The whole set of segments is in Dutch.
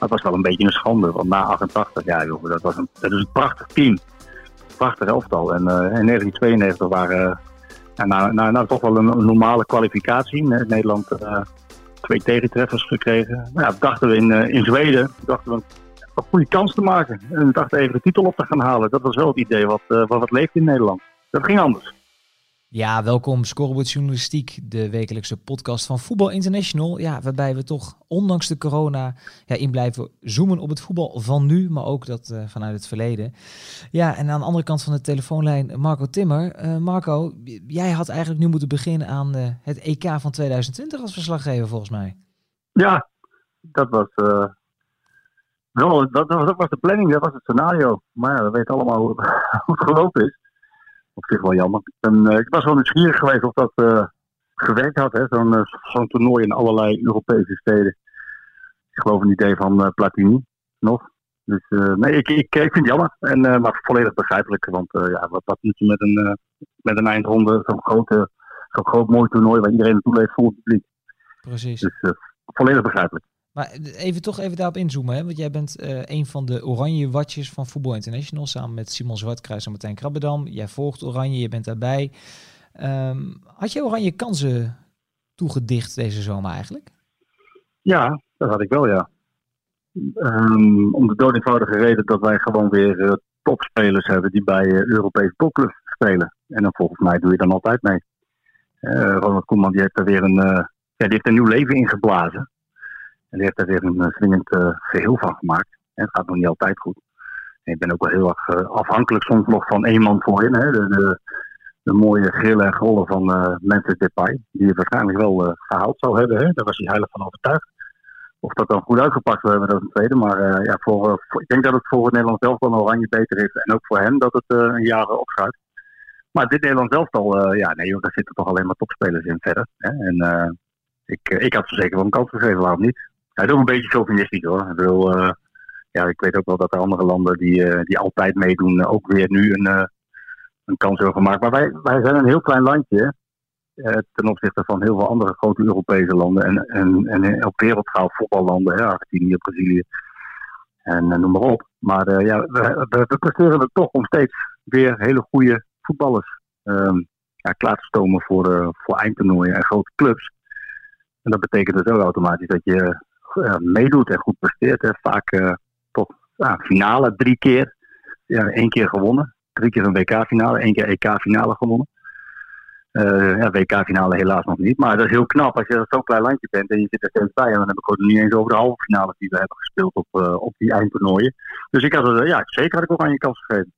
Dat was wel een beetje een schande, want na 88, ja, joh, dat, was een, dat is een prachtig team. Prachtig elftal. En in 1992 waren, na, na, toch wel een, normale kwalificatie. Nederland twee tegentreffers gekregen. Nou ja, dachten we in, in Zweden, dachten we een goede kans te maken. En dachten even de titel op te gaan halen. Dat was wel het idee wat, wat, wat leeft in Nederland. Dat ging anders. Ja, welkom Scoreboard Journalistiek, de wekelijkse podcast van Voetbal International. Ja, waarbij we toch ondanks de corona ja, in blijven zoomen op het voetbal van nu, maar ook dat uh, vanuit het verleden. Ja, en aan de andere kant van de telefoonlijn Marco Timmer. Uh, Marco, jij had eigenlijk nu moeten beginnen aan uh, het EK van 2020 als verslaggever volgens mij. Ja, dat was, wel, dat, dat, was de planning, dat was het scenario. Maar we weten allemaal hoe het gelopen is op zich wel jammer. En, uh, ik was wel nieuwsgierig geweest of dat uh, gewerkt had, zo'n uh, zo'n toernooi in allerlei Europese steden. Ik geloof een idee van Platini nog. Dus nee, ik, ik, ik vind het jammer. En, maar volledig begrijpelijk. Want ja, wat, wat moet je met een, met een eindronde, zo'n grote, zo'n groot mooi toernooi waar iedereen naartoe leeft vol het publiek. Precies. Dus volledig begrijpelijk. Maar even toch even daarop inzoomen, hè? want jij bent uh, een van de oranje watjes van Voetbal International samen met Simon Zwartkruis en Martijn Krabbedam. Jij volgt Oranje, je bent daarbij. Um, had je Oranje kansen toegedicht deze zomer eigenlijk? Ja, dat had ik wel, ja. Um, om de dood reden dat wij gewoon weer uh, topspelers hebben die bij uh, Europese topclubs spelen. En dan volgens mij doe je dan altijd mee. Ronald Koeman die heeft er weer een, ja, die heeft een nieuw leven ingeblazen. En die heeft daar weer een swingend uh, geheel van gemaakt. En het gaat nog niet altijd goed. En ik ben ook wel heel erg uh, afhankelijk soms nog van één man voorin. Hè? De, de, de, mooie grillen en grollen van uh, Memphis Depay. Die je waarschijnlijk wel gehaald zou hebben. Hè? Daar was hij heilig van overtuigd. Of dat dan goed uitgepakt zou hebben, dat een tweede. Maar ja, voor, ik denk dat het voor het Nederlands elftal oranje beter is. En ook voor hem dat het een jaar opschuift. Maar dit Nederlands elftal, ja nee joh, daar zitten toch alleen maar topspelers in verder. Hè? En ik, ik had ze zeker wel een kans gegeven, waarom niet? Hij is ook een beetje chauvinistisch hoor. Ik, wil, uh, ja, ik weet ook wel dat er andere landen die, uh, die altijd meedoen ook weer nu een, uh, een kans hebben gemaakt. Maar wij, wij zijn een heel klein landje ten opzichte van heel veel andere grote Europese landen en, en, en op wereldschaal voetballanden, Argentinië, Brazilië en noem maar op. Maar ja, we, presteren het toch om steeds weer hele goede voetballers um, ja, klaar te stomen voor, voor eindtoernooien en grote clubs. En dat betekent dus ook automatisch dat je uh, meedoet en goed presteert. Hè. Vaak uh, tot finale drie keer. Ja, één keer gewonnen. Drie keer een WK-finale, één keer EK-finale gewonnen. Uh, ja, WK-finale helaas nog niet. Maar dat is heel knap als je zo'n klein landje bent en je zit er steeds bij. En dan heb ik ook niet eens over de halve finale die we hebben gespeeld op, op die eindtoernooien. Dus ik had, ja, zeker had ik ook aan je kans gegeven.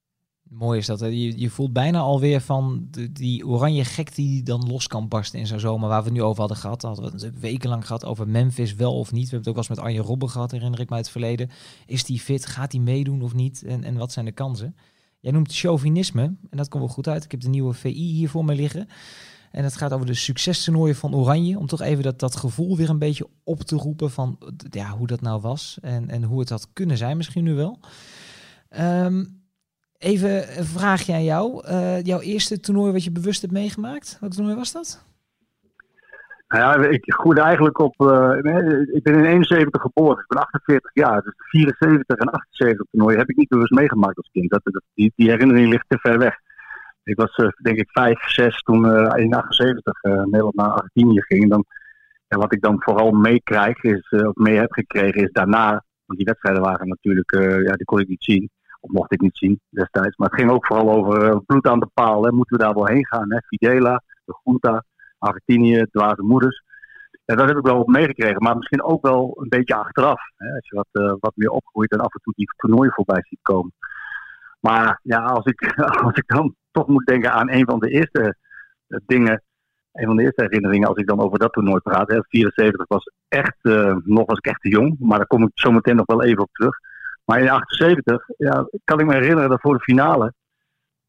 Mooi is dat. Je, je voelt bijna alweer van die oranje gek die dan los kan barsten in zo'n zomer. Waar we het nu over hadden gehad. Hadden we het wekenlang gehad over Memphis wel of niet. We hebben het ook wel eens met Arjen Robben gehad, herinner ik mij het verleden. Is die fit? Gaat hij meedoen of niet? En, en wat zijn de kansen? Jij noemt chauvinisme. En dat komt wel goed uit. Ik heb de nieuwe VI hier voor me liggen. En het gaat over de succestoernooien van Oranje. Om toch even dat, dat gevoel weer een beetje op te roepen van ja, hoe dat nou was. En, en hoe het had kunnen zijn misschien nu wel. Um, Even een vraagje aan jou. Uh, jouw eerste toernooi wat je bewust hebt meegemaakt, welk toernooi was dat? Nou ja, ik groeide eigenlijk op. Uh, ik ben in 71 geboren, ik ben 48 jaar. Dus de 74 en 78 toernooi heb ik niet bewust meegemaakt als kind. Dat, die, die, herinnering ligt te ver weg. Ik was uh, denk ik 5, 6 toen in 78 Nederland naar Argentinië ging. En, dan, en wat ik dan vooral meekrijg, is, of mee heb gekregen, is daarna. Want die wedstrijden waren natuurlijk, ja, die kon ik niet zien. Of mocht ik niet zien destijds. Maar het ging ook vooral over uh, bloed aan de paal. Hè. Moeten we daar wel heen gaan? Hè? Fidela, de Junta, Argentinië, dwaze moeders. Ja, dat heb ik wel meegekregen. Maar misschien ook wel een beetje achteraf. Hè? Als je wat, uh, wat meer opgroeit en af en toe die toernooi voorbij ziet komen. Maar ja, als ik, als ik dan toch moet denken aan een van de eerste uh, dingen een van de eerste herinneringen als ik dan over dat toernooi praat. Hè, 74 was echt, nog was ik echt te jong, maar daar kom ik zo meteen nog wel even op terug. Maar in 78 ja, kan ik me herinneren dat voor de finale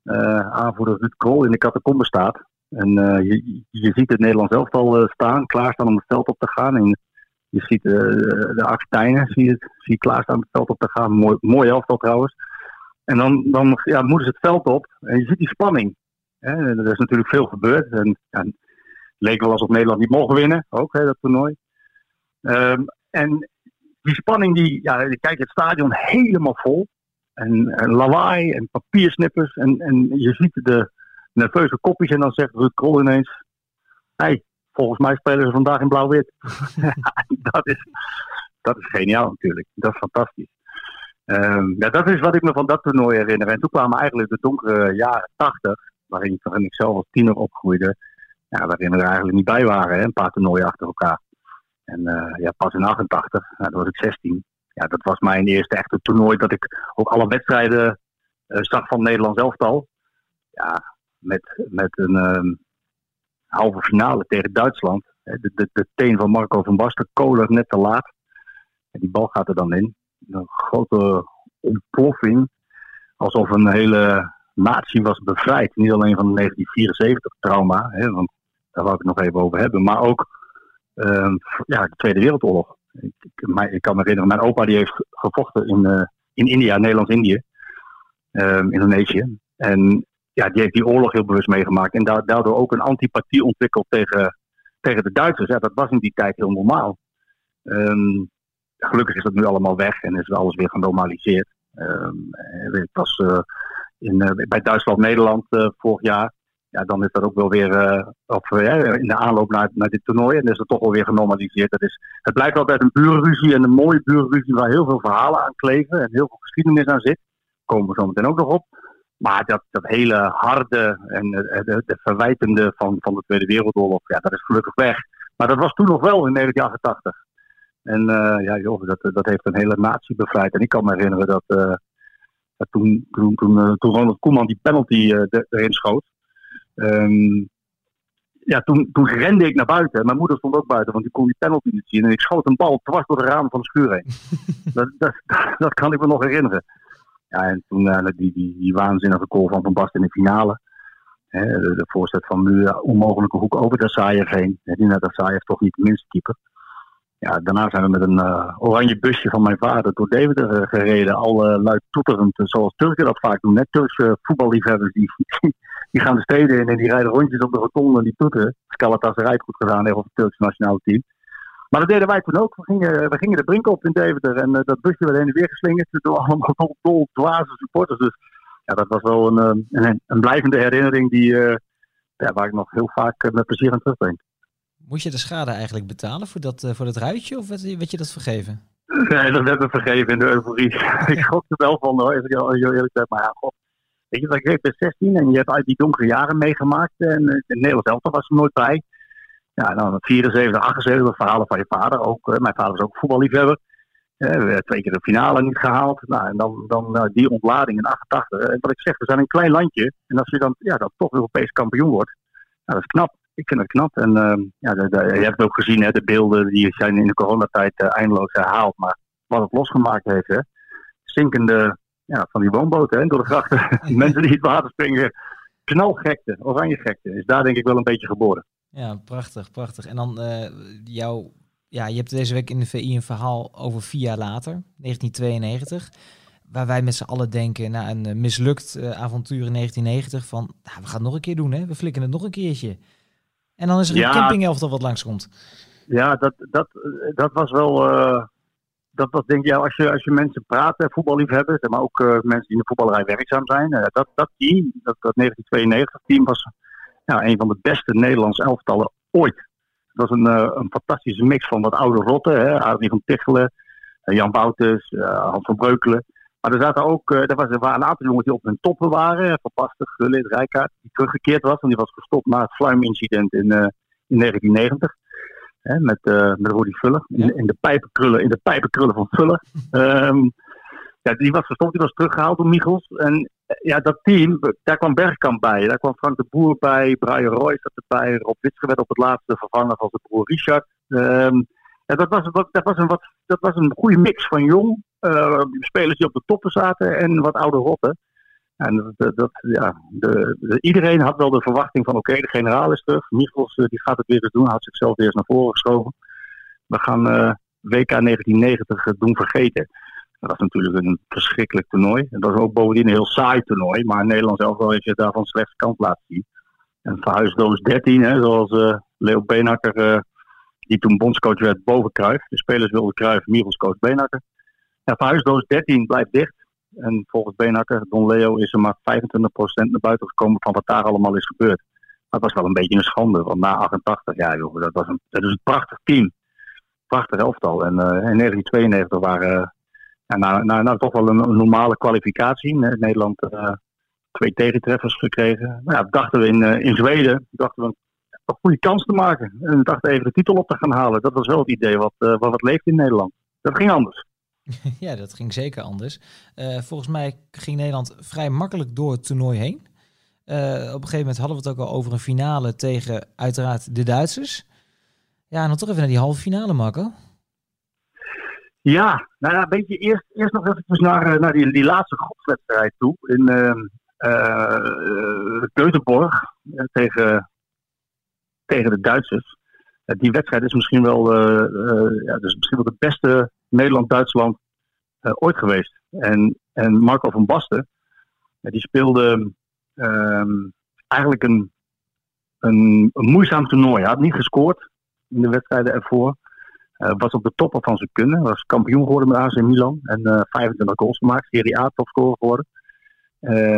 uh, aanvoerder Ruud Krol in de catacombe staat. En uh, je, je ziet het Nederlands elftal uh, staan, klaarstaan om het veld op te gaan. En je ziet de Argentijnen zie je, zie klaarstaan om het veld op te gaan. Mooi, mooi elftal trouwens. En dan, dan ja, moeten ze het veld op en je ziet die spanning. Hè? Er is natuurlijk veel gebeurd. En, en het leek wel alsof Nederland niet mocht winnen, ook hè, dat toernooi. Um, en die spanning, die, ja, je kijkt het stadion helemaal vol. En, en lawaai en papiersnippers. En, en je ziet de nerveuze kopjes en dan zegt Ruud Krol ineens... hey, volgens mij spelen ze vandaag in blauw-wit. dat, is, dat is geniaal natuurlijk. Dat is fantastisch. Ehm, ja, dat is wat ik me van dat toernooi herinner. En toen kwamen eigenlijk de donkere jaren tachtig, waarin, waarin ik zelf als tiener opgroeide, ja, waarin we er eigenlijk niet bij waren, hè, een paar toernooien achter elkaar. En uh, ja, pas in 88, nou, toen was ik 16. Ja, dat was mijn eerste echte toernooi dat ik ook alle wedstrijden uh, zag van Nederlands elftal. Ja, met, met een um, halve finale tegen Duitsland. De, de, de teen van Marco van Basten, Kohler net te laat. En die bal gaat er dan in. Een grote ontploffing. Alsof een hele natie was bevrijd. Niet alleen van de 1974 trauma, hè, want daar wou ik het nog even over hebben. Maar ook ja, de Tweede Wereldoorlog. Ik, ik, kan me herinneren, mijn opa die heeft gevochten in, uh, in India, Nederlands-Indië, um, Indonesië. En ja, die heeft die oorlog heel bewust meegemaakt. En daardoor ook een antipathie ontwikkeld tegen, tegen de Duitsers. Ja, dat was in die tijd heel normaal. Um, gelukkig is dat nu allemaal weg en is alles weer genormaliseerd. Um, ik was uh, in, bij Duitsland-Nederland vorig jaar ja, dan is dat ook wel weer uh, of, uh, in de aanloop naar, naar dit toernooi. En is het toch wel weer genormaliseerd. Dat is, het blijft altijd een buurruzie en een mooie buurruzie waar heel veel verhalen aan kleven en heel veel geschiedenis aan zit. Komen we zo meteen ook nog op. Maar dat, dat hele harde en de, de verwijtende van, van de Tweede Wereldoorlog, ja, dat is gelukkig weg. Maar dat was toen nog wel in 1988. En uh, ja, joh, dat, dat heeft een hele natie bevrijd. En ik kan me herinneren dat, dat toen, toen, toen, toen Ronald Koeman die penalty erin schoot. Um, ja, toen, toen rende ik naar buiten. Mijn moeder stond ook buiten, want die kon die penalty niet zien. En ik schoot een bal dwars door de ramen van de schuur heen. dat, dat, dat, kan ik me nog herinneren. Ja, en toen uh, die, die, die waanzinnige goal van Van Basten in de finale. Hè, de, de voorzet van Muur, onmogelijke hoek over de Saaien heen. Die Saaien toch niet de minste keeper. Ja, daarna zijn we met een uh, oranje busje van mijn vader door Deventer uh, gereden. Al uh, luid toeterend, zoals Turken dat vaak doen. Net Turkse voetballiefhebbers die, die gaan de steden in en die rijden rondjes op de rotonde en die toeteren. Galatasaray goed gedaan heeft op het Turkse nationale team. Maar dat deden wij toen ook. We gingen, we gingen de brink op in Deventer en dat busje werd heen en weer geslingerd door allemaal dol, dol dwaze supporters. Dus ja, dat was wel een, een, een blijvende herinnering die, ja, waar ik nog heel vaak met plezier aan terugdenk. Moest je de schade eigenlijk betalen voor dat, voor dat ruitje of werd, werd, je dat vergeven? Nee, dat werd me vergeven in de euforie. ik schrok er wel van hoor, als ik heel eerlijk zeg. Maar ja, god. Weet je, ik ben 16 en je hebt uit die donkere jaren meegemaakt. En in Nederland zelf was er nooit bij. Ja, dan 74, 78 verhalen van je vader. Ook, uh, mijn vader was ook voetballiefhebber. Uh, twee keer de finale niet gehaald. Nou, en dan, dan die ontlading in 88. En wat ik zeg, we zijn een klein landje. En als je dan, ja, dan toch Europees kampioen wordt, nou, dat is knap ik vind het knap. En ja, je hebt het ook gezien, hè, de beelden die zijn in de coronatijd eindeloos herhaald. Maar wat het losgemaakt heeft, hè, zinkende ja, van die woonboten hè, door de grachten. Mensen die het water springen. Knalgekte, oranje gekte, is daar denk ik wel een beetje geboren. Ja, prachtig, prachtig. En dan uh, jouw, ja, je hebt deze week in de VI een verhaal over vier jaar later, 1992 waar wij met z'n allen denken na een mislukt uh, avontuur in 1990 van nou, we gaan het nog een keer doen hè, we flikken het nog een keertje. En dan is er een ja, campingelftal wat langskomt. Ja, dat, dat, dat was wel. Uh, dat was denk ja, als je, als je mensen praat, voetballiefhebbers, maar ook uh, mensen die in de voetballerij werkzaam zijn. Uh, dat, dat team, dat, dat 1992 team, was ja, een van de beste Nederlandse elftallen ooit. Het was een, een fantastische mix van wat oude rotten, hè, Adrie van Tichelen, Jan Wouters, Hans van Breukelen. Maar er zaten ook, er, was, er waren een aantal jongens die op hun toppen waren. Van Basten, Gullit, Rijkaard, die teruggekeerd was. En die was gestopt na het Fluim-incident in, in 1990. Hè, met, uh, met Rudy Vuller. In, in, de pijpenkrullen, in de pijpenkrullen van Vuller. um, ja, die was gestopt, die was teruggehaald door Michels. En ja, dat team, daar kwam Bergkamp bij. Daar kwam Frank de Boer bij, Brian Roy zat erbij. Rob Witske werd op het laatste vervangen van zijn broer Richard. Um, ja, dat, was, dat, was een wat, dat was een goede mix van jong, uh, spelers die op de toppen zaten en wat oude rotten. En dat, dat, ja, de, de, iedereen had wel de verwachting van oké, de generaal is terug. Michels uh, die gaat het weer eens doen, had zichzelf eens naar voren geschoven. We gaan uh, WK 1990 doen vergeten. Dat was natuurlijk een verschrikkelijk toernooi. Dat was ook bovendien een heel saai toernooi. Maar Nederland zelf wel heeft je daarvan slechts kant laten zien. En verhuisdoos 13, hè, zoals Leo Beenhakker die toen bondscoach werd boven Cruijff. De spelers wilden Cruijff, Michels coach Beenhakker. Ja, verhuisdoos 13 blijft dicht. En volgens Beenhakker, Don Leo, is er maar 25% naar buiten gekomen van wat daar allemaal is gebeurd. Dat was wel een beetje een schande, want na 88, ja joh, dat, was een, dat is een prachtig team. Prachtig elftal. En uh, in 1992 waren, uh, nou, nou, nou, toch wel een, normale kwalificatie. Nederland uh, twee tegentreffers gekregen. Nou, ja, dachten we in, in Zweden, dachten we een goede kans te maken. En we dachten even de titel op te gaan halen. Dat was wel het idee wat, wat, wat leeft in Nederland. Dat ging anders. ja, dat ging zeker anders. Uh, volgens mij ging Nederland vrij makkelijk door het toernooi heen. Uh, op een gegeven moment hadden we het ook al over een finale tegen uiteraard de Duitsers. Ja, en dan toch even naar die halve finale, Marco. Ja, nou ja, een beetje eerst, eerst nog even naar, naar die, die laatste groepswedstrijd toe. In uh, tegen, tegen de Duitsers. die wedstrijd is misschien wel, ja, dus misschien wel de beste Nederland-Duitsland uh, ooit geweest. En, en Marco van Basten, die speelde uh, eigenlijk een, een, een, moeizaam toernooi. Hij had niet gescoord in de wedstrijden ervoor. Uh, was op de toppen van zijn kunnen. Was kampioen geworden met AC Milan. En 25 goals gemaakt. Serie A topscorer geworden.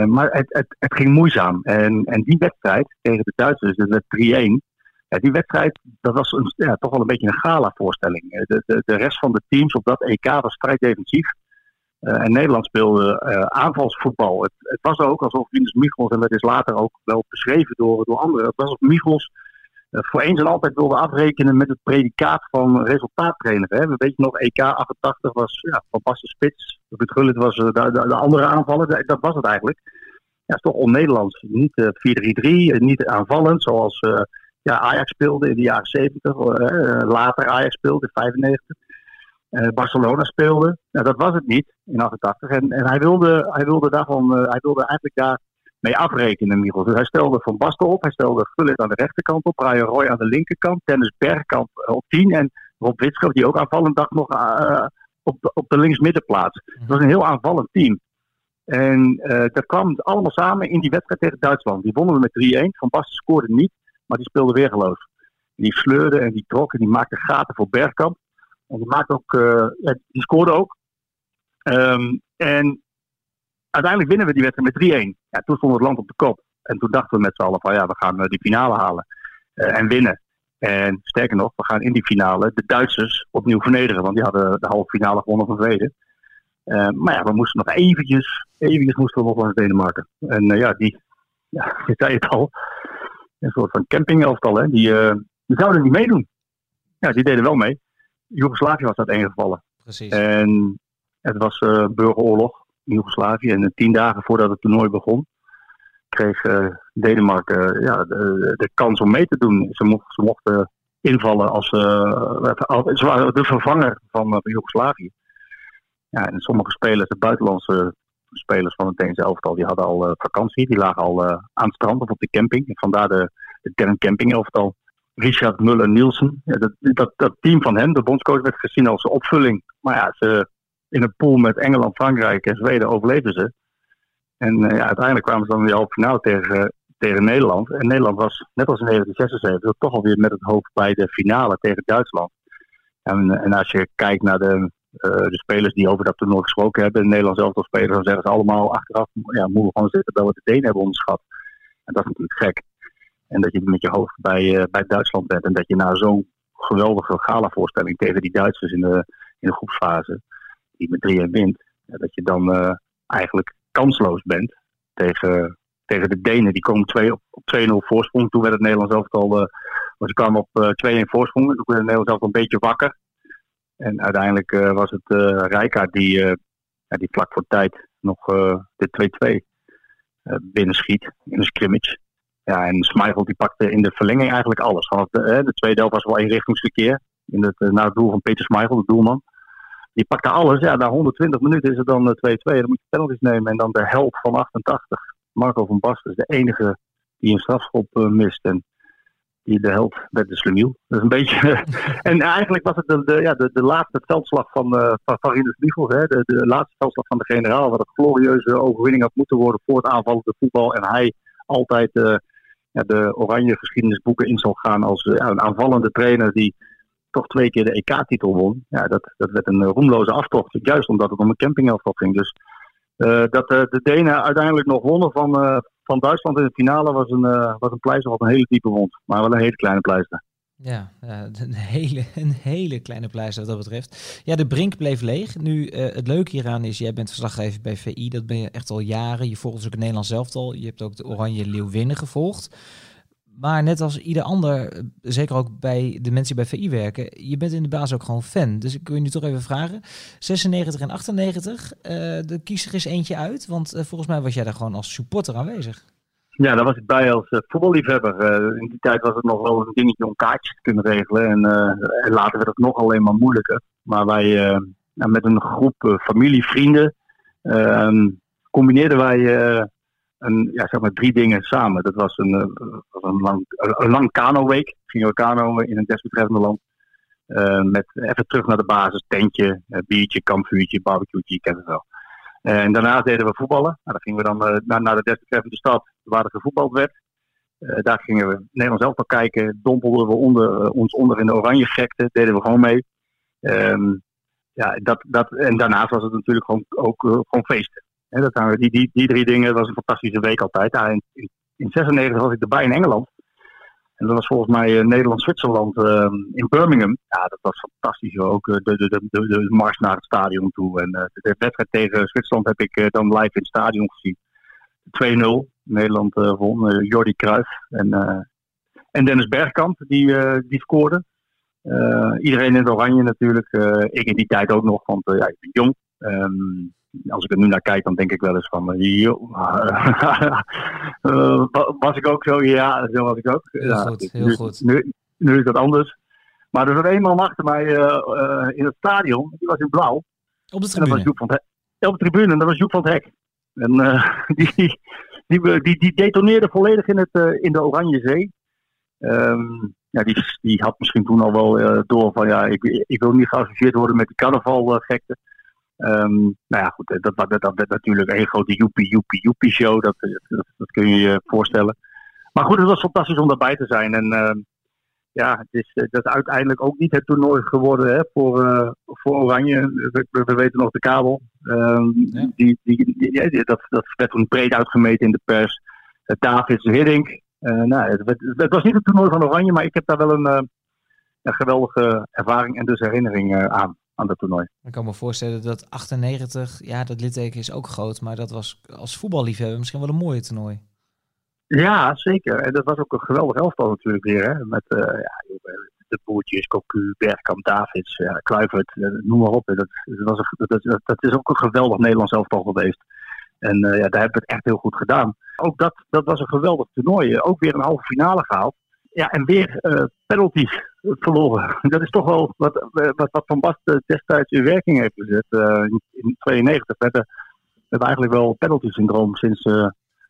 maar het, het, het, ging moeizaam. En, en die wedstrijd tegen de Duitsers, dat werd 3-1 die wedstrijd, dat was een, ja, toch wel een beetje een gala-voorstelling. Eh, de, de, de, rest van de teams op dat EK was vrij defensief. Uh, en Nederland speelde uh, aanvalsvoetbal. Het, het, was ook alsof Rinus Michels, en dat is later ook wel beschreven door, door anderen, het was alsof Michels voor eens en altijd wilde afrekenen met het predicaat van resultaattrainer. Hè. We weten nog, EK 88 was ja, Van Basten Spits, Ruud Gullit was de, de, de, andere aanvaller, dat, was het eigenlijk. Ja, is toch on-Nederlands. Niet 4-3-3, niet aanvallend, zoals ja, Ajax speelde in de jaren 70, uh, eh, later Ajax speelde in 95. Uh, Barcelona speelde. Nou, dat was het niet in 88. En, en hij, wilde, hij, wilde daarvan, uh, hij wilde eigenlijk daar mee afrekenen. Dus hij stelde Van Basten op, hij stelde Gullit aan de rechterkant op, Brian Roy aan de linkerkant, Dennis Bergkamp op 10 en Rob Witschop, die ook aanvallend dag nog uh, op, de, op de linksmiddenplaats. Het was een heel aanvallend team. En dat kwam allemaal samen in die wedstrijd tegen Duitsland. Die wonnen we met 3-1. Van Basten scoorde niet. Maar die speelde weergeloos. Die sleurde en die trok en die maakte gaten voor Bergkamp. En die, maakte ook, ja, die scoorde ook. Um, en uiteindelijk winnen we die wedstrijd met 3-1. Ja, toen stond het land op de kop. En toen dachten we met z'n allen van ja, we gaan uh, die finale halen. Uh, en winnen. En sterker nog, we gaan in die finale de Duitsers opnieuw vernederen. Want die hadden de halve finale gewonnen van Zweden. maar ja, we moesten nog eventjes, eventjes moesten we nog langs Denemarken. En ja, die, ja, je zei het al, een soort van campingelftal, hè, die, uh, die zouden niet meedoen. Ja, die deden wel mee. Joegoslavië was dat ingevallen. Precies. En het was uh, burgeroorlog in Joegoslavië. En tien dagen voordat het toernooi begon, kreeg uh, Denemarken ja, de, de, kans om mee te doen. Ze, mocht, ze mochten invallen als ze waren de vervanger van Joegoslavië. Ja, en sommige spelers, de buitenlandse spelers van het Deense elftal, die hadden al uh, vakantie. Die lagen al uh, aan het strand of op de camping. Vandaar de, de term camping elftal. Richard Muller-Nielsen. Ja, dat, dat, dat, team van hem, de bondscoach, werd gezien als opvulling. Maar ja, ze, in een pool met Engeland, Frankrijk en Zweden overleefden ze. En uh, ja, uiteindelijk kwamen ze dan in de halve finale tegen, tegen Nederland. En Nederland was, net als in 1976, toch alweer met het hoofd bij de finale tegen Duitsland. En, en als je kijkt naar de, de spelers die over dat toernooi gesproken hebben, de Nederlandse elftal spelers, dan zeggen ze allemaal achteraf, ja, moeten gewoon zitten dat we de Denen hebben onderschat. En dat is natuurlijk gek. En dat je met je hoofd bij, uh, bij Duitsland bent en dat je na zo'n geweldige galavoorstelling tegen die Duitsers in de, in de groepsfase, die met 3-1 wint, dat je dan uh, eigenlijk kansloos bent tegen, tegen de Denen. Die komen twee, op, op 2-0 voorsprong. Toen werd het Nederlands elftal, uh, ze kwamen op 2-1 voorsprong. Toen werd het Nederlands elftal een beetje wakker. En uiteindelijk uh, was het uh, Rijkaard die, uh, ja, die vlak voor tijd nog de 2-2 binnenschiet in een scrimmage. Ja, en Smeichel die pakte in de verlenging eigenlijk alles. Vanaf de, de tweede helft was wel eenrichtingsverkeer. In het, naar het doel van Peter Smeichel, de doelman. Die pakte alles. Ja, na 120 minuten is het dan 2-2. Dan moet je penalties nemen. En dan de helft van 88. Marco van Basten is de enige die een strafschop mist. En die de held werd de slemiel. Dat is een beetje. en eigenlijk was het de, de, ja, de, de laatste veldslag van, uh, van Michels. Hè? De, de laatste veldslag van de generaal. Wat een glorieuze overwinning had moeten worden voor het aanvallende voetbal. En hij altijd uh, ja, de oranje geschiedenisboeken in zal gaan als uh, ja, een aanvallende trainer die toch twee keer de EK-titel won. Ja, dat, dat werd een roemloze aftocht. Juist omdat het om een campingelftal ging. Dus dat de Denen uiteindelijk nog wonnen van, van Duitsland in de finale was een, was een pleister wat een hele diepe wond. Maar wel een hele kleine pleister. Ja, een, hele, een hele kleine pleister wat dat betreft. Ja, de brink bleef leeg. Nu, uh, het leuke hieraan is, jij bent verslaggever bij VI. Dat ben je echt al jaren. Je volgt dus ook het Nederlands elftal. Je hebt ook de Oranje Leeuwinnen gevolgd. Maar net als ieder ander, eh, zeker ook bij de mensen die bij VI werken, je bent in de baas ook gewoon fan. Dus ik wil je nu toch even vragen. 96 en 98, uh, de kies er eens eentje uit. Want uh, volgens mij was jij daar gewoon als supporter aanwezig. Ja, daar was ik bij als uh, voetballiefhebber. In die tijd was het nog wel een dingetje om kaartjes te kunnen regelen. En, uh, later werd het nog alleen maar moeilijker. Maar wij met een groep familie, vrienden, combineerden wij ja, zeg maar drie dingen samen. Dat was een, was een lang, een lang kano-week. Gingen we kanoën in een desbetreffende land. met even terug naar de basis, tentje, biertje, kampvuurtje, barbecue, je kent het wel. En daarna deden we voetballen. Nou, dan gingen we dan naar, naar de desbetreffende stad waar er gevoetbald werd. Daar gingen we Nederland zelf al kijken. Dompelden we onder, ons onder in de oranje gekte. Deden we gewoon mee. Um, ja, dat, dat, en daarnaast was het natuurlijk gewoon, ook gewoon feesten. Dat, die, die, die drie dingen was een fantastische week altijd. In, in, in 96 was ik erbij in Engeland. En dat was volgens mij uh, Nederland-Zwitserland uh, in Birmingham. Ja, dat was fantastisch. Ook uh, de, de, de, de, mars naar het stadion toe. En de wedstrijd tegen Zwitserland heb ik dan live in het stadion gezien. 2-0. Nederland won. Jordi Cruijff en, en Dennis Bergkamp, die, die scoorde. iedereen in het oranje natuurlijk. ik in die tijd ook nog, want ja, ik ben jong. Um, als ik er nu naar kijk, dan denk ik wel eens van, uh, was ik ook zo? Ja, zo was ik ook. Heel ja, goed, heel nu, goed. Nu, nu, is dat anders. Maar er was een man achter mij uh, in het stadion, die was in blauw. Op de tribune? Dat was Joep van Hek. Op de tribune, en dat was Joep van het Hek. En die, die, die, die, die, detoneerde volledig in, het, in de Oranje Zee. Um, ja, die, die had misschien toen al wel door van ja, ik, ik wil niet geassocieerd worden met die carnavalgekte. Um, nou ja, goed, dat, dat, dat werd natuurlijk een grote joepie, joepie, joepie show. Dat, dat, dat, kun je je voorstellen. Maar goed, het was fantastisch om daarbij te zijn. En uh, ja, het is, dat is uiteindelijk ook niet het toernooi geworden hè, voor, uh, voor Oranje. We, we, weten nog de kabel. Um, ja. die, die, die, dat, dat werd toen breed uitgemeten in de pers. Uh, Davids Hiddink. nou, het, het, het, was niet het toernooi van Oranje, maar ik heb daar wel een, een geweldige ervaring en dus herinnering aan aan dat toernooi. Ik kan me voorstellen dat 98, ja, dat litteken is ook groot, maar dat was als voetballiefhebber misschien wel een mooie toernooi. Ja, zeker. En dat was ook een geweldig elftal natuurlijk weer. Hè? Met uh, ja, de boertjes, Cocu, Bergkamp, Davids, ja, Kluivert, noem maar op. Dat, dat, was een, dat, dat, is ook een geweldig Nederlands elftal geweest. En uh, ja, daar hebben we het echt heel goed gedaan. Ook dat, dat was een geweldig toernooi. Ook weer een halve finale gehaald. Ja, en weer uh, penalties verloren. Dat is toch wel wat, wat, wat Van Basten destijds in werking heeft gezet. In 92 werden we eigenlijk wel penalty-syndroom sinds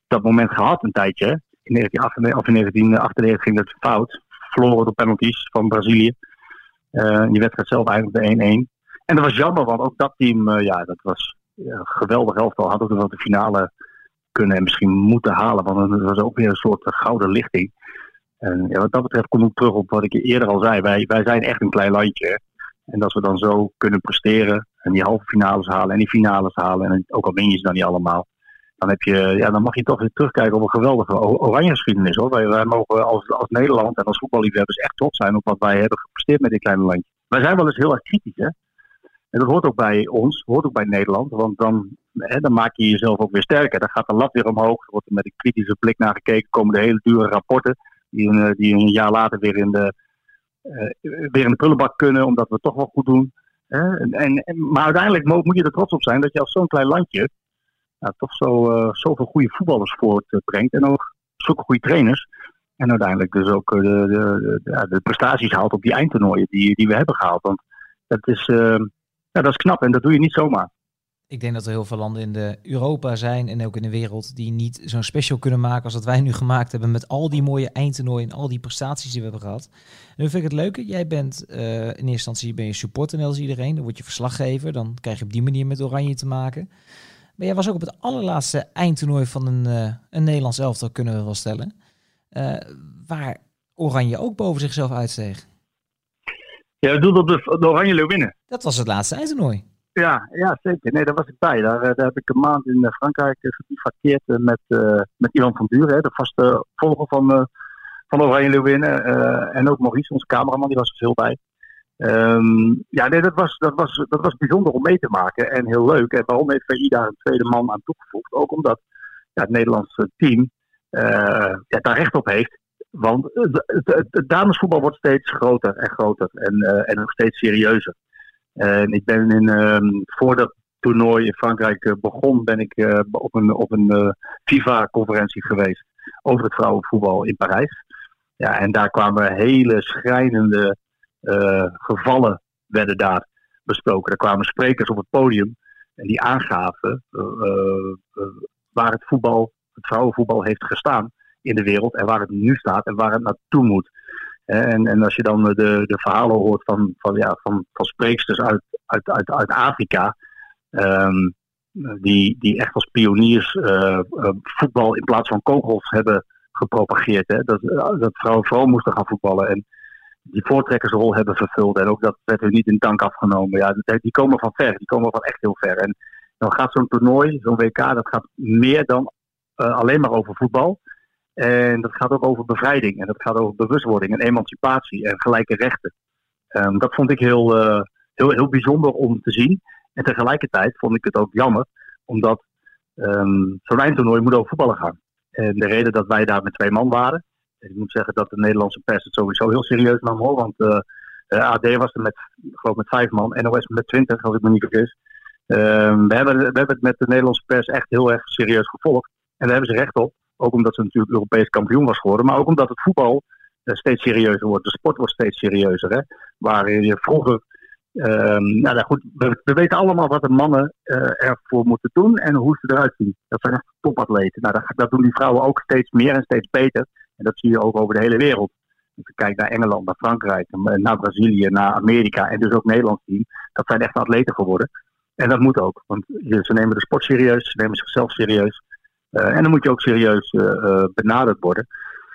dat moment gehad een tijdje. In 1998, of in 1998 ging dat fout. Verloren door penalties van Brazilië. Uh, die wedstrijd zelf eigenlijk de 1-1. En dat was jammer, want ook dat team, ja, dat was geweldig elftal. Had ook nog de finale kunnen en misschien moeten halen. Want het was ook weer een soort gouden lichting. En ja, wat dat betreft kom ik terug op wat ik eerder al zei. Wij, wij zijn echt een klein landje. En als we dan zo kunnen presteren en die halve finales halen en die finales halen, en ook al win je ze dan niet allemaal, dan, heb je, ja, dan mag je toch weer terugkijken op een geweldige oranje geschiedenis. Hoor. Wij, wij mogen als, als Nederland en als voetballiefhebbers echt trots zijn op wat wij hebben gepresteerd met dit kleine landje. Wij zijn wel eens heel erg kritisch. Hè? En dat hoort ook bij ons, hoort ook bij Nederland. Want dan, hè, dan maak je jezelf ook weer sterker. Dan gaat de lat weer omhoog. Er wordt met een kritische blik naar gekeken. Komen de hele dure rapporten die een, die een jaar later weer in, de, uh, weer in de prullenbak kunnen, omdat we het toch wel goed doen. En, en, maar uiteindelijk moet je er trots op zijn dat je als zo'n klein landje nou, toch zo, uh, zoveel goede voetballers voortbrengt. En ook zulke goede trainers. En uiteindelijk dus ook de, de, de, de, prestaties haalt op die eindtoernooien die, die we hebben gehaald. Want dat is, ja, dat is knap en dat doe je niet zomaar ik denk dat er heel veel landen in de Europa zijn en ook in de wereld die niet zo'n special kunnen maken als dat wij nu gemaakt hebben met al die mooie eindtoernooien en al die prestaties die we hebben gehad. En nu vind ik het leuke, jij bent uh, in eerste instantie ben je supporter net als iedereen, dan word je verslaggever, dan krijg je op die manier met Oranje te maken. Maar jij was ook op het allerlaatste eindtoernooi van een, uh, een Nederlands elftal, kunnen we wel stellen, uh, waar Oranje ook boven zichzelf uitsteeg. Ja, dat doet op de, de Oranje Leeuwinnen. Dat was het laatste eindtoernooi. Ja, ja, zeker. Nee, daar was ik bij. Daar, daar heb ik een maand in Frankrijk gebivakkeerd met, met Ivan van Buren, de vaste volger van, van Oranje en ook Maurice, onze cameraman, die was er veel bij. Ehm, ja, nee, dat was, dat, was, dat was bijzonder om mee te maken en heel leuk. En waarom heeft VI daar een tweede man aan toegevoegd? Ook omdat ja, het Nederlandse team uh, daar recht op heeft. Want het, damesvoetbal wordt steeds groter en groter en, uh, en nog steeds serieuzer. En ik ben in, um, voor dat toernooi in Frankrijk uh, begon, ben ik op een, op een FIFA-conferentie geweest over het vrouwenvoetbal in Parijs. Ja, en daar kwamen hele schrijnende gevallen werden daar besproken. Er kwamen sprekers op het podium en die aangaven waar het voetbal, het vrouwenvoetbal heeft gestaan in de wereld en waar het nu staat en waar het naartoe moet. En, en als je dan de, de verhalen hoort van, van, ja, van, van spreeksters uit, uit, uit, uit Afrika, um, die, die echt als pioniers uh, voetbal in plaats van kogels hebben gepropageerd. Hè? Dat, dat vrouwen vooral moesten gaan voetballen en die voortrekkersrol hebben vervuld. En ook dat werd hun niet in dank afgenomen. Ja, die komen van ver, die komen van echt heel ver. En dan gaat zo'n toernooi, zo'n WK, dat gaat meer dan alleen maar over voetbal. En dat gaat ook over bevrijding. En dat gaat over bewustwording en emancipatie en gelijke rechten. Um, dat vond ik heel, uh, heel, heel bijzonder om te zien. En tegelijkertijd vond ik het ook jammer, omdat um, zo'n eindtoernooi moet over voetballen gaan. En de reden dat wij daar met twee man waren. Ik moet zeggen dat de Nederlandse pers het sowieso heel serieus nam hoor. Want uh, AD was er met, geloof met vijf man, NOS met twintig, als ik me niet vergis. Ehm, we, hebben, we hebben het met de Nederlandse pers echt heel erg serieus gevolgd. En daar hebben ze recht op. Ook omdat ze natuurlijk Europees kampioen was geworden. Maar ook omdat het voetbal uh, steeds serieuzer wordt. De sport wordt steeds serieuzer. Hè? Waar je vroeger. Um, nou, goed, we, we, weten allemaal wat de mannen uh, ervoor moeten doen en hoe ze eruit zien. Dat zijn echt topatleten. Nou, dat, dat, doen die vrouwen ook steeds meer en steeds beter. En dat zie je ook over de hele wereld. Als je kijkt naar Engeland, naar Frankrijk, naar Brazilië, naar Amerika en dus ook Nederlands team. Dat zijn echt atleten geworden. En dat moet ook, want ze nemen de sport serieus, ze nemen zichzelf serieus. Uh, en dan moet je ook serieus uh, benaderd worden.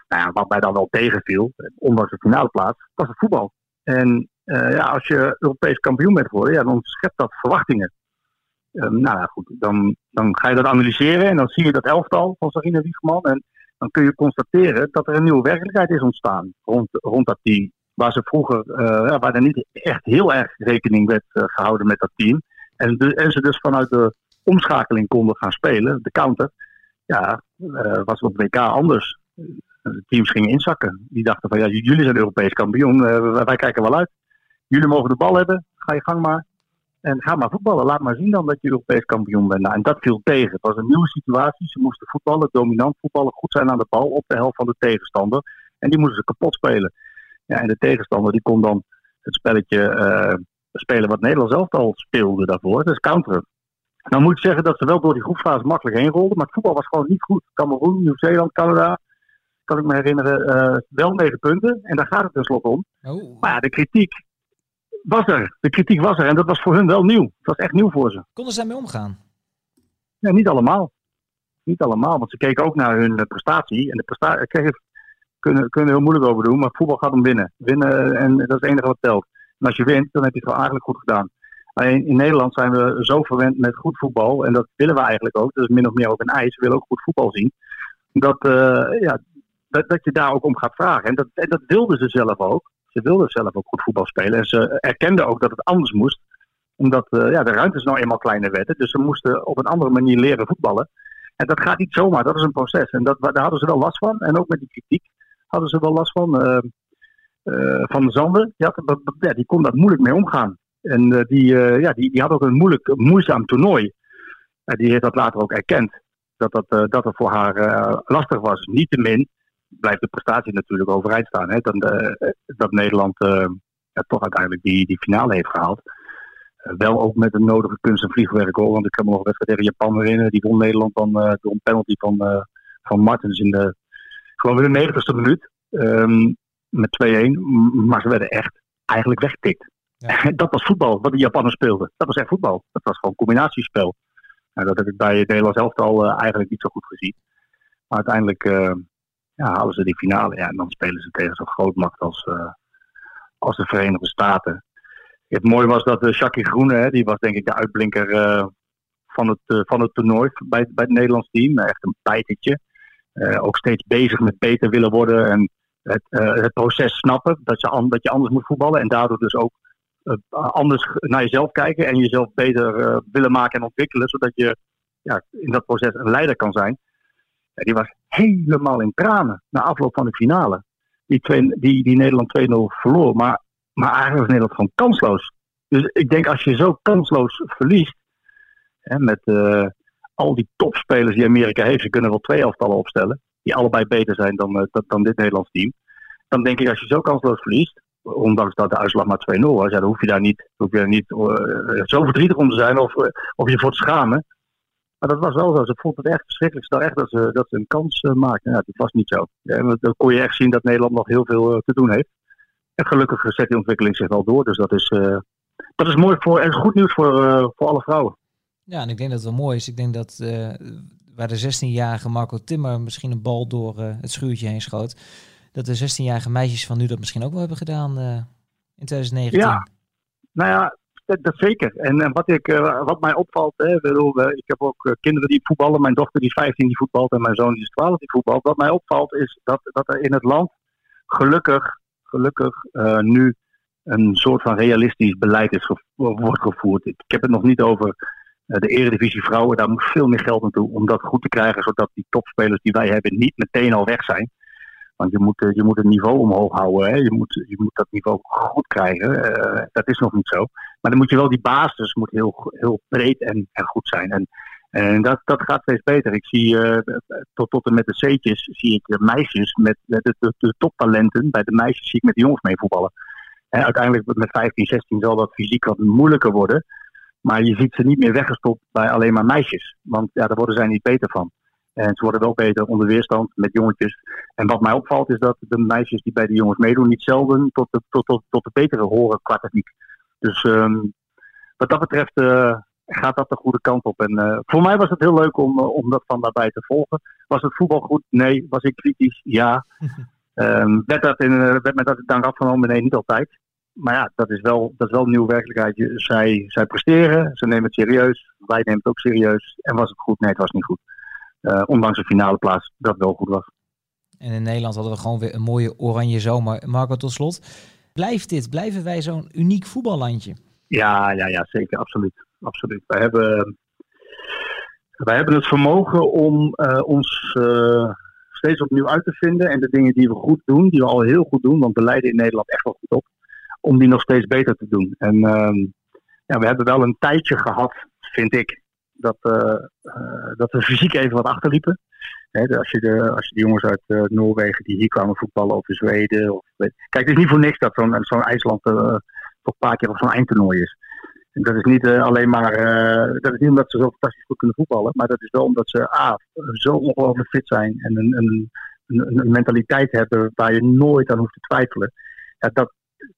Nou ja, wat mij dan wel tegenviel, ondanks de finale plaats, was het voetbal. En ja, als je Europees kampioen bent geworden, ja, dan schept dat verwachtingen. nou ja, goed, dan, dan ga je dat analyseren en dan zie je dat elftal van Sarina Wiegman. En dan kun je constateren dat er een nieuwe werkelijkheid is ontstaan rond, rond dat team. Waar ze vroeger, waar er niet echt heel erg rekening werd gehouden met dat team. En, en ze dus vanuit de omschakeling konden gaan spelen, de counter. Ja, uh, was op WK anders. De teams gingen inzakken. Die dachten van ja, jullie zijn Europees kampioen, uh, wij kijken wel uit. Jullie mogen de bal hebben, ga je gang maar. En ga maar voetballen. Laat maar zien dan dat je Europees kampioen bent. Nou, en dat viel tegen. Het was een nieuwe situatie. Ze moesten voetballen, dominant voetballen, goed zijn aan de bal op de helft van de tegenstander. En die moesten ze kapot spelen. Ja, en de tegenstander die kon dan het spelletje spelen wat Nederland zelf al speelde daarvoor. Dat is counteren. Nou moet ik zeggen dat ze wel door die groepsfase makkelijk heen rolden. Maar het voetbal was gewoon niet goed. Cameroen, Nieuw-Zeeland, Canada. Kan ik me herinneren. Uh, wel negen punten. En daar gaat het tenslotte om. Oh. Maar ja, de kritiek was er. De kritiek was er. En dat was voor hun wel nieuw. Het was echt nieuw voor ze. Konden ze daarmee omgaan? Ja, niet allemaal. Niet allemaal. Want ze keken ook naar hun prestatie. En de prestatie kunnen, kunnen heel moeilijk over doen. Maar voetbal gaat om winnen. Winnen en dat is het enige wat telt. En als je wint, dan heb je het wel eigenlijk goed gedaan. In Nederland zijn we zo verwend met goed voetbal. En dat willen we eigenlijk ook. Dat is min of meer ook een eis. We willen ook goed voetbal zien. Dat, uh, ja, dat, dat je daar ook om gaat vragen. En dat, en dat wilden ze zelf ook. Ze wilden zelf ook goed voetbal spelen. En ze erkenden ook dat het anders moest. Omdat uh, ja, de ruimtes nou eenmaal kleiner werden. Dus ze moesten op een andere manier leren voetballen. En dat gaat niet zomaar. Dat is een proces. En dat, daar hadden ze wel last van. En ook met die kritiek hadden ze wel last van. Uh, van de Zanden, ja, die kon daar moeilijk mee omgaan. En uh, die, uh, ja, die, die had ook een moeilijk, moeizaam toernooi. die heeft dat later ook erkend. Dat, dat, dat het voor haar lastig was. Niettemin blijft de prestatie natuurlijk overeind staan. Hè? Dat, dat Nederland ja, toch uiteindelijk die, die finale heeft gehaald. wel ook met de nodige kunst en vliegwerk hoor. Want ik kan me nog een wedstrijd tegen Japan herinneren. Die won Nederland dan door een penalty van, van Martens in de, gewoon in de 90ste minuut. Um, met 2-1. Maar ze werden echt eigenlijk weggetikt. Dat was voetbal, wat de Japanners speelden. Dat was echt voetbal. Dat was gewoon combinatiespel. Nou, dat heb ik bij het Nederlands elftal uh, eigenlijk niet zo goed gezien. Maar uiteindelijk uh, ja, halen ze die finale. Ja, en dan spelen ze tegen zo'n groot macht als, uh, als de Verenigde Staten. Het mooie was dat uh, Groene, hè, die was denk ik de uitblinker van, het, van het toernooi bij, bij het Nederlands team. Echt een bijtetje. ook steeds bezig met beter willen worden en het, het proces snappen. Dat je, dat je anders moet voetballen en daardoor dus ook anders naar jezelf kijken en jezelf beter willen maken en ontwikkelen. Zodat je ja, in dat proces een leider kan zijn. Ja, die was helemaal in tranen na afloop van de finale. Die, twee, die, die Nederland 2-0 verloor. Maar, maar eigenlijk was Nederland gewoon kansloos. Dus ik denk als je zo kansloos verliest. Hè, met uh, al die topspelers die Amerika heeft. Ze kunnen wel twee elftallen opstellen. Die allebei beter zijn dan, dan dit Nederlands team. Dan denk ik als je zo kansloos verliest. Ondanks dat de uitslag maar 2-0 was. Ja, dan hoef je daar niet, hoef je daar niet uh, zo verdrietig om te zijn. Of, of je voor te schamen. Maar dat was wel zo. Ze vond het echt verschrikkelijk. Echt dat ze, dat een kans uh, maakten. Ja, dat was niet zo. Ja, dan kon je echt zien dat Nederland nog heel veel te doen heeft. En gelukkig zet die ontwikkeling zich wel door. Dus dat is, dat is mooi voor, en goed nieuws voor, voor alle vrouwen. Ja, en ik denk dat het wel mooi is. Ik denk dat waar de 16-jarige Marco Timmer misschien een bal door het schuurtje heen schoot. Dat de 16-jarige meisjes van nu dat misschien ook wel hebben gedaan in 2019. Ja, nou ja, dat, zeker. En, en wat, ik, uh, wat mij opvalt, hè, bedoel, ik heb ook kinderen die voetballen. Mijn dochter die is 15 die voetbalt en mijn zoon die is 12 die voetbalt. Wat mij opvalt is dat, dat er in het land gelukkig, gelukkig nu een soort van realistisch beleid is wordt gevoerd. Ik, heb het nog niet over de eredivisie vrouwen. Daar moet veel meer geld naartoe om dat goed te krijgen. Zodat die topspelers die wij hebben niet meteen al weg zijn. Want je moet, je moet het niveau omhoog houden. Hè. Je, moet, je moet dat niveau goed krijgen. dat is nog niet zo. Maar dan moet je wel die basis moet heel, heel breed en, en goed zijn. En, en dat, dat gaat steeds beter. Ik zie uh, tot, tot en met de C'tjes zie ik meisjes met de, de, de, toptalenten. Bij de meisjes zie ik met de jongens mee voetballen. En uiteindelijk met 15, 16 zal dat fysiek wat moeilijker worden. Maar je ziet ze niet meer weggestopt bij alleen maar meisjes. Want ja, daar worden zij niet beter van. En ze worden wel beter onder weerstand met jongetjes. En wat mij opvalt is dat de meisjes die bij de jongens meedoen niet zelden tot de, tot, tot, tot de betere horen qua techniek. Dus um, wat dat betreft uh, gaat dat de goede kant op. En uh, voor mij was het heel leuk om, uh, om dat van daarbij te volgen. Was het voetbal goed? Nee. Was ik kritisch? Ja. um, werd, dat in, werd me dat dank afgenomen? Nee, niet altijd. Maar ja, dat is wel, dat is wel een nieuwe werkelijkheid. Zij, zij presteren, ze nemen het serieus. Wij nemen het ook serieus. En was het goed? Nee, het was niet goed. Uh, ondanks de finale plaats dat wel goed was. En in Nederland hadden we gewoon weer een mooie oranje zomer. Marco, tot slot. Blijft dit? Blijven wij zo'n uniek voetballandje? Ja, ja, ja, zeker. Absoluut. absoluut. Wij, hebben, wij hebben het vermogen om uh, ons uh, steeds opnieuw uit te vinden. En de dingen die we goed doen, die we al heel goed doen, want we leiden in Nederland echt wel goed op, om die nog steeds beter te doen. En uh, ja, we hebben wel een tijdje gehad, vind ik, dat, uh, dat we fysiek even wat achterliepen als, je de, als je de jongens uit uh, Noorwegen die hier kwamen voetballen of in Zweden. Of, kijk, het is niet voor niks dat zo'n zo'n IJsland uh, toch een paar keer op zo'n eindtoernooi is. En dat is niet alleen maar, dat is niet omdat ze zo fantastisch goed kunnen voetballen, maar dat is wel omdat ze A, zo ongelooflijk fit zijn en een, een, een, een, mentaliteit hebben waar je nooit aan hoeft te twijfelen. Ja, dat,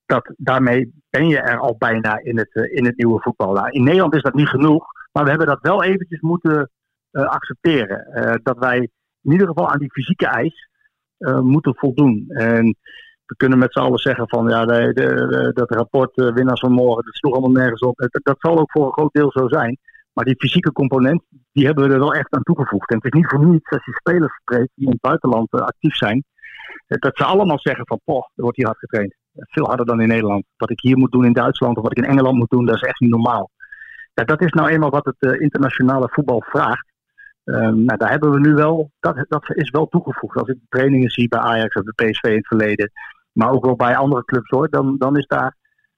dat, daarmee ben je er al bijna in het, in het nieuwe voetbal. Nou, in Nederland is dat niet genoeg, maar we hebben dat wel eventjes moeten accepteren. dat wij in ieder geval aan die fysieke eis uh, moeten voldoen. En we kunnen met z'n allen zeggen van ja, de, de, dat rapport winnaars van morgen, dat sloeg allemaal nergens op. Dat, zal ook voor een groot deel zo zijn. Maar die fysieke component, die hebben we er wel echt aan toegevoegd. En het is niet voor niets als je spelers spreekt die in het buitenland actief zijn, dat ze allemaal zeggen van poh, er wordt hier hard getraind. Veel harder dan in Nederland. Wat ik hier moet doen in Duitsland of wat ik in Engeland moet doen, dat is echt niet normaal. Ja, dat is nou eenmaal wat het internationale voetbal vraagt. Um, nou, daar hebben we nu wel, dat, dat is wel toegevoegd. Als ik trainingen zie bij Ajax of de PSV in het verleden, maar ook wel bij andere clubs hoor, dan, dan is daar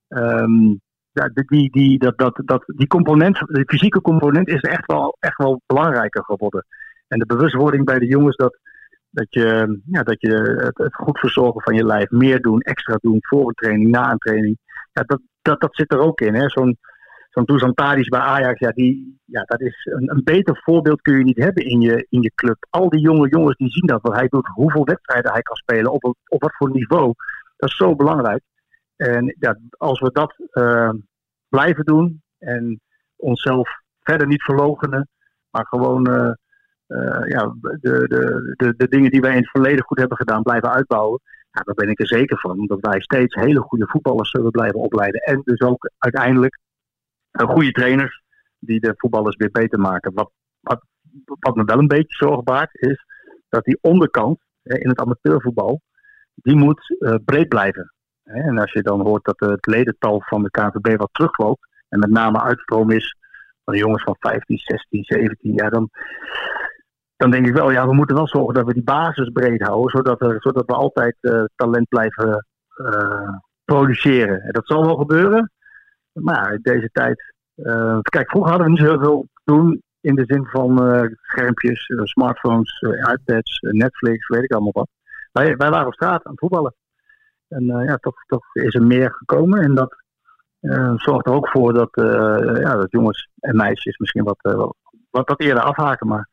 um, ja, die, die, dat, dat, dat, die component, de fysieke component is echt wel, echt wel belangrijker geworden. En de bewustwording bij de jongens dat, dat je, ja, dat je het, het goed verzorgen van je lijf, meer doen, extra doen, voor een training, na een training, ja, dat, dat, dat zit er ook in. Zo'n zo'n Dusan bij Ajax, ja, die, ja, dat is een, een, beter voorbeeld kun je niet hebben in je, in je club. Al die jonge jongens die zien dat, wat hij doet, hoeveel wedstrijden hij kan spelen, op, op wat voor niveau. Dat is zo belangrijk. En ja, als we dat uh, blijven doen en onszelf verder niet verlogenen, maar gewoon uh, uh, ja, de, de, de, dingen die wij in het verleden goed hebben gedaan blijven uitbouwen, daar ben ik er zeker van. Dat wij steeds hele goede voetballers zullen blijven opleiden. En dus ook uiteindelijk goede trainers die de voetballers weer beter maken. Wat, wat, wat me wel een beetje zorg baart, is dat die onderkant in het amateurvoetbal, die moet breed blijven. En als je dan hoort dat het ledental van de KNVB wat terugloopt, en met name uitstroom is van de jongens van 15, 16, 17 jaar, dan, dan denk ik wel, ja, we moeten wel zorgen dat we die basis breed houden, zodat, er, zodat we altijd uh, talent blijven uh, produceren. En dat zal wel gebeuren, maar in deze tijd. Uh, kijk, vroeger hadden we niet zoveel doen in de zin van schermpjes, smartphones, iPads, Netflix, weet ik allemaal wat. Wij, wij waren op straat aan het voetballen. En ja, toch, toch is er meer gekomen. En dat zorgt er ook voor dat, ja, dat jongens en meisjes misschien wat, wat, wat eerder afhaken. Maar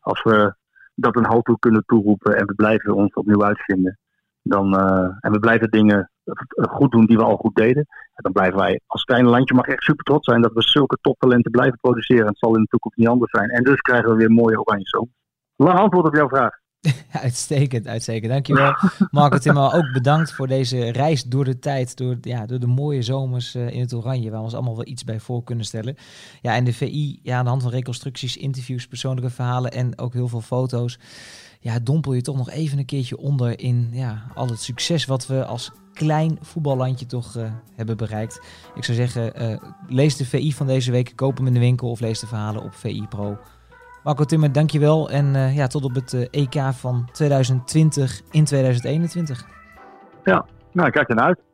als we dat een halt toe kunnen toeroepen en we blijven ons opnieuw uitvinden, dan, en we blijven dingen goed doen die we al goed deden, dan blijven wij als klein landje mag echt super trots zijn dat we zulke toptalenten blijven produceren. Het zal in de toekomst niet anders zijn. En dus krijgen we weer mooie oranje zomer. Lang antwoord op jouw vraag. uitstekend, uitstekend. Dankjewel. Marco Timmer, ook bedankt voor deze reis door de tijd, door, ja, door de mooie zomers uh, in het Oranje, waar we ons allemaal wel iets bij voor kunnen stellen. Ja, en de VI, ja, aan de hand van reconstructies, interviews, persoonlijke verhalen en ook heel veel foto's, ja, dompel je toch nog even een keertje onder in ja, al het succes wat we als klein voetballandje toch uh, hebben bereikt. Ik zou zeggen, uh, lees de VI van deze week, koop hem in de winkel of lees de verhalen op VI Pro. Marco Timmer, dankjewel. En uh, ja, tot op het EK van 2020 in 2021. Ja, nou, kijk ernaar uit.